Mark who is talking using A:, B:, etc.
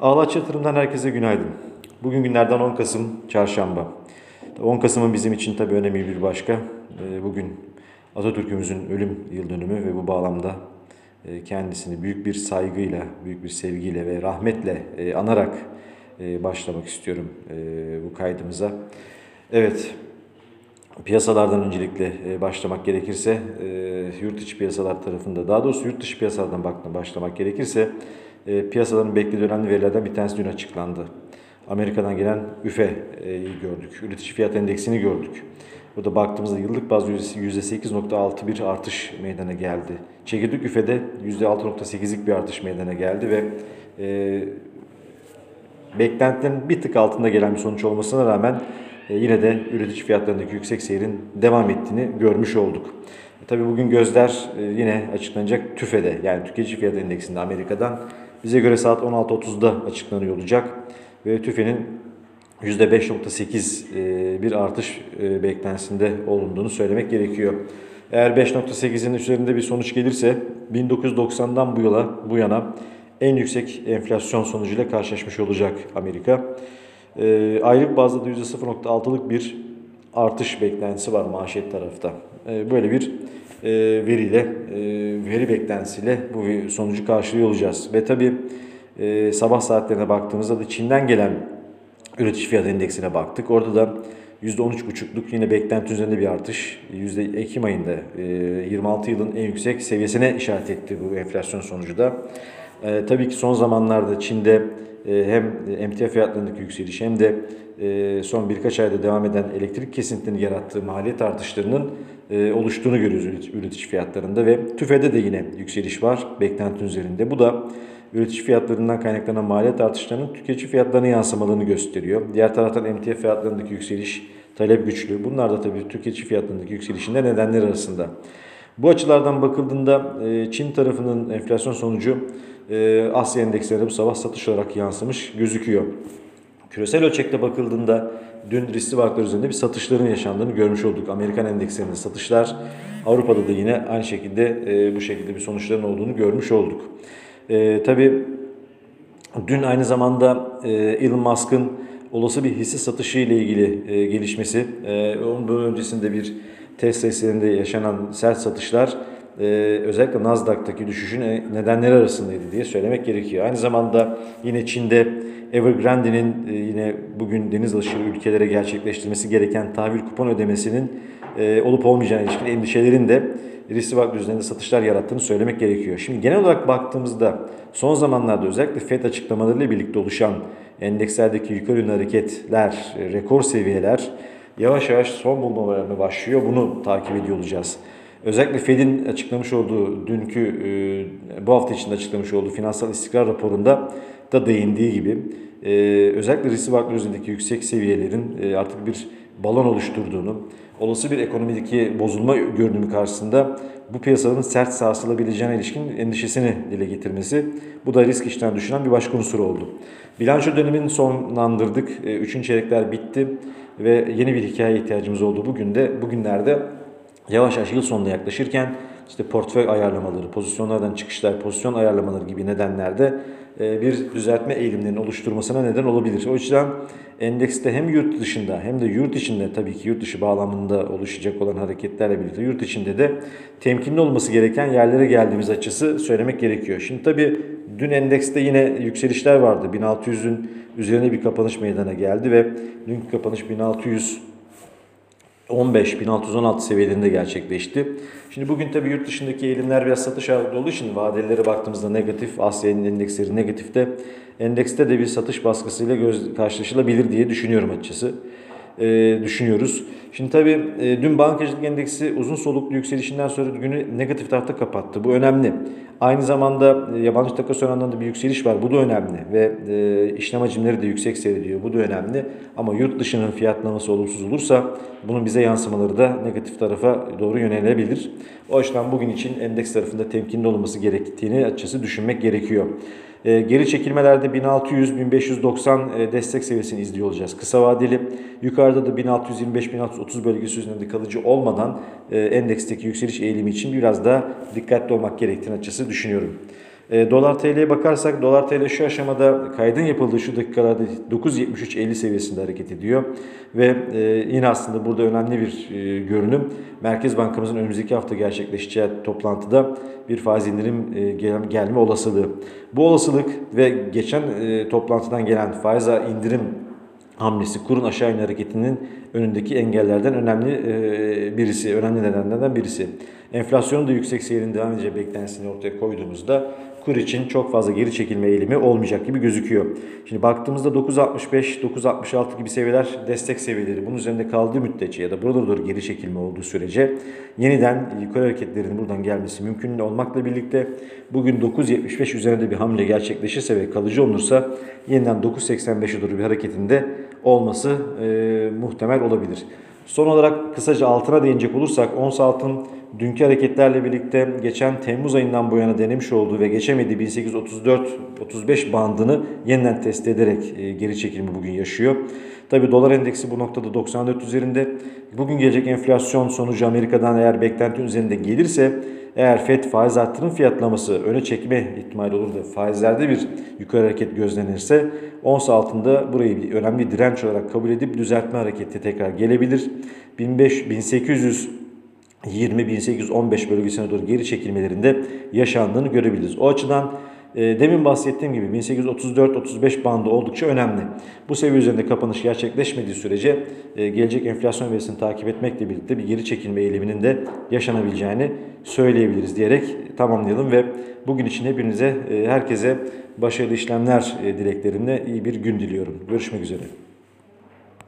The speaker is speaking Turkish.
A: Ağlaç Yatırım'dan herkese günaydın. Bugün günlerden 10 Kasım Çarşamba. 10 Kasım'ın bizim için tabii önemli bir başka. Ee, Bugün Atatürk'ümüzün ölüm yıl dönümü ve bu bağlamda e, kendisini büyük bir saygıyla, büyük bir sevgiyle ve rahmetle e, anarak e, başlamak istiyorum bu kaydımıza. Evet, Piyasalardan öncelikle e, başlamak gerekirse, e, yurt içi piyasalar tarafında, daha doğrusu yurt dışı piyasalardan başlamak gerekirse, e, piyasaların beklediği önemli verilerden bir tanesi dün açıklandı. Amerika'dan gelen üfe'yi gördük, üretici fiyat endeksini gördük. Burada baktığımızda yıllık bazda %8.6 bir artış meydana geldi. Çekirdek üfede %6.8'lik bir artış meydana geldi ve e, beklentilerin bir tık altında gelen bir sonuç olmasına rağmen yine de üretici fiyatlarındaki yüksek seyrin devam ettiğini görmüş olduk. E, tabii bugün gözler e, yine açıklanacak TÜFE'de yani tüketici fiyat endeksinde Amerika'dan bize göre saat 16.30'da açıklanıyor olacak ve TÜFE'nin %5.8 e, bir artış e, beklentisinde olunduğunu söylemek gerekiyor. Eğer 5.8'in üzerinde bir sonuç gelirse 1990'dan bu yola bu yana en yüksek enflasyon sonucuyla karşılaşmış olacak Amerika. E, aylık bazda da %0.6'lık bir artış beklentisi var manşet tarafta. E, böyle bir e, veriyle, e, veri beklentisiyle bu sonucu karşılıyor olacağız. Ve tabii e, sabah saatlerine baktığımızda da Çin'den gelen üretici fiyat endeksine baktık. Orada da %13,5'luk yine beklenti üzerinde bir artış. Yüzde Ekim ayında e, 26 yılın en yüksek seviyesine işaret etti bu enflasyon sonucu da. E, tabii ki son zamanlarda Çin'de e, hem emtia fiyatlarındaki yükseliş hem de e, son birkaç ayda devam eden elektrik kesintilerinin yarattığı maliyet artışlarının e, oluştuğunu görüyoruz üretici fiyatlarında ve TÜFE'de de yine yükseliş var beklenti üzerinde. Bu da üretici fiyatlarından kaynaklanan maliyet artışlarının tüketici fiyatlarına yansımalarını gösteriyor. Diğer taraftan emtia fiyatlarındaki yükseliş talep güçlü. Bunlar da tabii tüketici fiyatlarındaki yükselişinde nedenler arasında. Bu açılardan bakıldığında Çin tarafının enflasyon sonucu Asya endekslerinde bu sabah satış olarak yansımış gözüküyor. Küresel ölçekte bakıldığında dün riskli varlıklar üzerinde bir satışların yaşandığını görmüş olduk. Amerikan endekslerinde satışlar, Avrupa'da da yine aynı şekilde bu şekilde bir sonuçların olduğunu görmüş olduk. E, tabii dün aynı zamanda e, Elon Musk'ın olası bir hisse satışı ile ilgili e, gelişmesi, e, onun öncesinde bir Tesla hisselerinde yaşanan sert satışlar e, özellikle Nasdaq'taki düşüşün nedenleri arasındaydı diye söylemek gerekiyor. Aynı zamanda yine Çin'de Evergrande'nin e, yine bugün deniz aşırı ülkelere gerçekleştirmesi gereken tahvil kupon ödemesinin e, olup olmayacağına ilişkin endişelerin de riskli varlık üzerinde satışlar yarattığını söylemek gerekiyor. Şimdi genel olarak baktığımızda son zamanlarda özellikle FED açıklamalarıyla birlikte oluşan endekslerdeki yukarı yönlü hareketler, rekor seviyeler yavaş yavaş son bulmalarına başlıyor. Bunu takip ediyor olacağız. Özellikle Fed'in açıklamış olduğu dünkü bu hafta içinde açıklamış olduğu finansal istikrar raporunda da değindiği gibi özellikle riskli varlıklar üzerindeki yüksek seviyelerin artık bir balon oluşturduğunu, olası bir ekonomideki bozulma görünümü karşısında bu piyasaların sert sarsılabileceğine ilişkin endişesini dile getirmesi bu da risk işten düşünen bir başka unsur oldu. Bilanço dönemini sonlandırdık. Üçüncü çeyrekler bitti ve yeni bir hikaye ihtiyacımız oldu. Bugün de bugünlerde yavaş yavaş yıl sonuna yaklaşırken işte portföy ayarlamaları, pozisyonlardan çıkışlar, pozisyon ayarlamaları gibi nedenlerde bir düzeltme eğilimlerinin oluşturmasına neden olabilir. O yüzden endekste hem yurt dışında hem de yurt içinde tabii ki yurt dışı bağlamında oluşacak olan hareketlerle birlikte yurt içinde de temkinli olması gereken yerlere geldiğimiz açısı söylemek gerekiyor. Şimdi tabii dün endekste yine yükselişler vardı. 1600'ün üzerine bir kapanış meydana geldi ve dünkü kapanış 1600 15-1616 seviyelerinde gerçekleşti. Şimdi bugün tabii yurt dışındaki eğilimler biraz satış ağırlıklı olduğu için vadelilere baktığımızda negatif, Asya'nın endeksleri negatifte. Endekste de bir satış baskısıyla göz karşılaşılabilir diye düşünüyorum açıkçası. Ee, düşünüyoruz. Şimdi tabii e, dün bankacılık endeksi uzun soluklu yükselişinden sonra günü negatif tarafta kapattı. Bu önemli. Aynı zamanda e, yabancı takas oranlarında bir yükseliş var. Bu da önemli. Ve e, işlem hacimleri de yüksek seyrediyor. Bu da önemli. Ama yurt dışının fiyatlaması olumsuz olursa bunun bize yansımaları da negatif tarafa doğru yönelebilir. O açıdan bugün için endeks tarafında temkinli olması gerektiğini açıkçası düşünmek gerekiyor. E, geri çekilmelerde 1600-1590 e, destek seviyesini izliyor olacağız. Kısa vadeli yukarıda da 1625-1630 bölgesi üzerinde kalıcı olmadan e, endeksteki yükseliş eğilimi için biraz daha dikkatli olmak gerektiğini açıkçası düşünüyorum. E, dolar TL'ye bakarsak dolar TL şu aşamada kaydın yapıldığı şu dakikalarda 9.73.50 seviyesinde hareket ediyor. Ve e, yine aslında burada önemli bir e, görünüm. Merkez Bankamızın önümüzdeki hafta gerçekleşeceği toplantıda bir faiz indirim e, gel- gelme olasılığı. Bu olasılık ve geçen e, toplantıdan gelen faiz indirim hamlesi kurun aşağı yönlü hareketinin önündeki engellerden önemli e, birisi, önemli nedenlerden birisi. Enflasyonun da yüksek seyrin devam edeceği beklentisini ortaya koyduğumuzda kur için çok fazla geri çekilme eğilimi olmayacak gibi gözüküyor. Şimdi baktığımızda 9.65, 9.66 gibi seviyeler destek seviyeleri. Bunun üzerinde kaldığı müddetçe ya da burada doğru geri çekilme olduğu sürece yeniden yukarı hareketlerin buradan gelmesi mümkün olmakla birlikte bugün 9.75 üzerinde bir hamle gerçekleşirse ve kalıcı olursa yeniden 9.85'e doğru bir hareketinde olması e, muhtemel olabilir. Son olarak kısaca altına değinecek olursak ons altın dünkü hareketlerle birlikte geçen Temmuz ayından bu yana denemiş olduğu ve geçemediği 1834-35 bandını yeniden test ederek e, geri çekilimi bugün yaşıyor. Tabi dolar endeksi bu noktada 94 üzerinde. Bugün gelecek enflasyon sonucu Amerika'dan eğer beklenti üzerinde gelirse eğer FED faiz arttırım fiyatlaması öne çekme ihtimali olur da faizlerde bir yukarı hareket gözlenirse ons altında burayı bir önemli direnç olarak kabul edip düzeltme hareketi tekrar gelebilir. 1500 1800 20-1815 bölgesine doğru geri çekilmelerinde yaşandığını görebiliriz. O açıdan e, demin bahsettiğim gibi 1834-35 bandı oldukça önemli. Bu seviye üzerinde kapanış gerçekleşmediği sürece e, gelecek enflasyon verisini takip etmekle birlikte bir geri çekilme eğiliminin de yaşanabileceğini söyleyebiliriz diyerek tamamlayalım ve bugün için hepinize, e, herkese başarılı işlemler dileklerimle iyi bir gün diliyorum. Görüşmek üzere.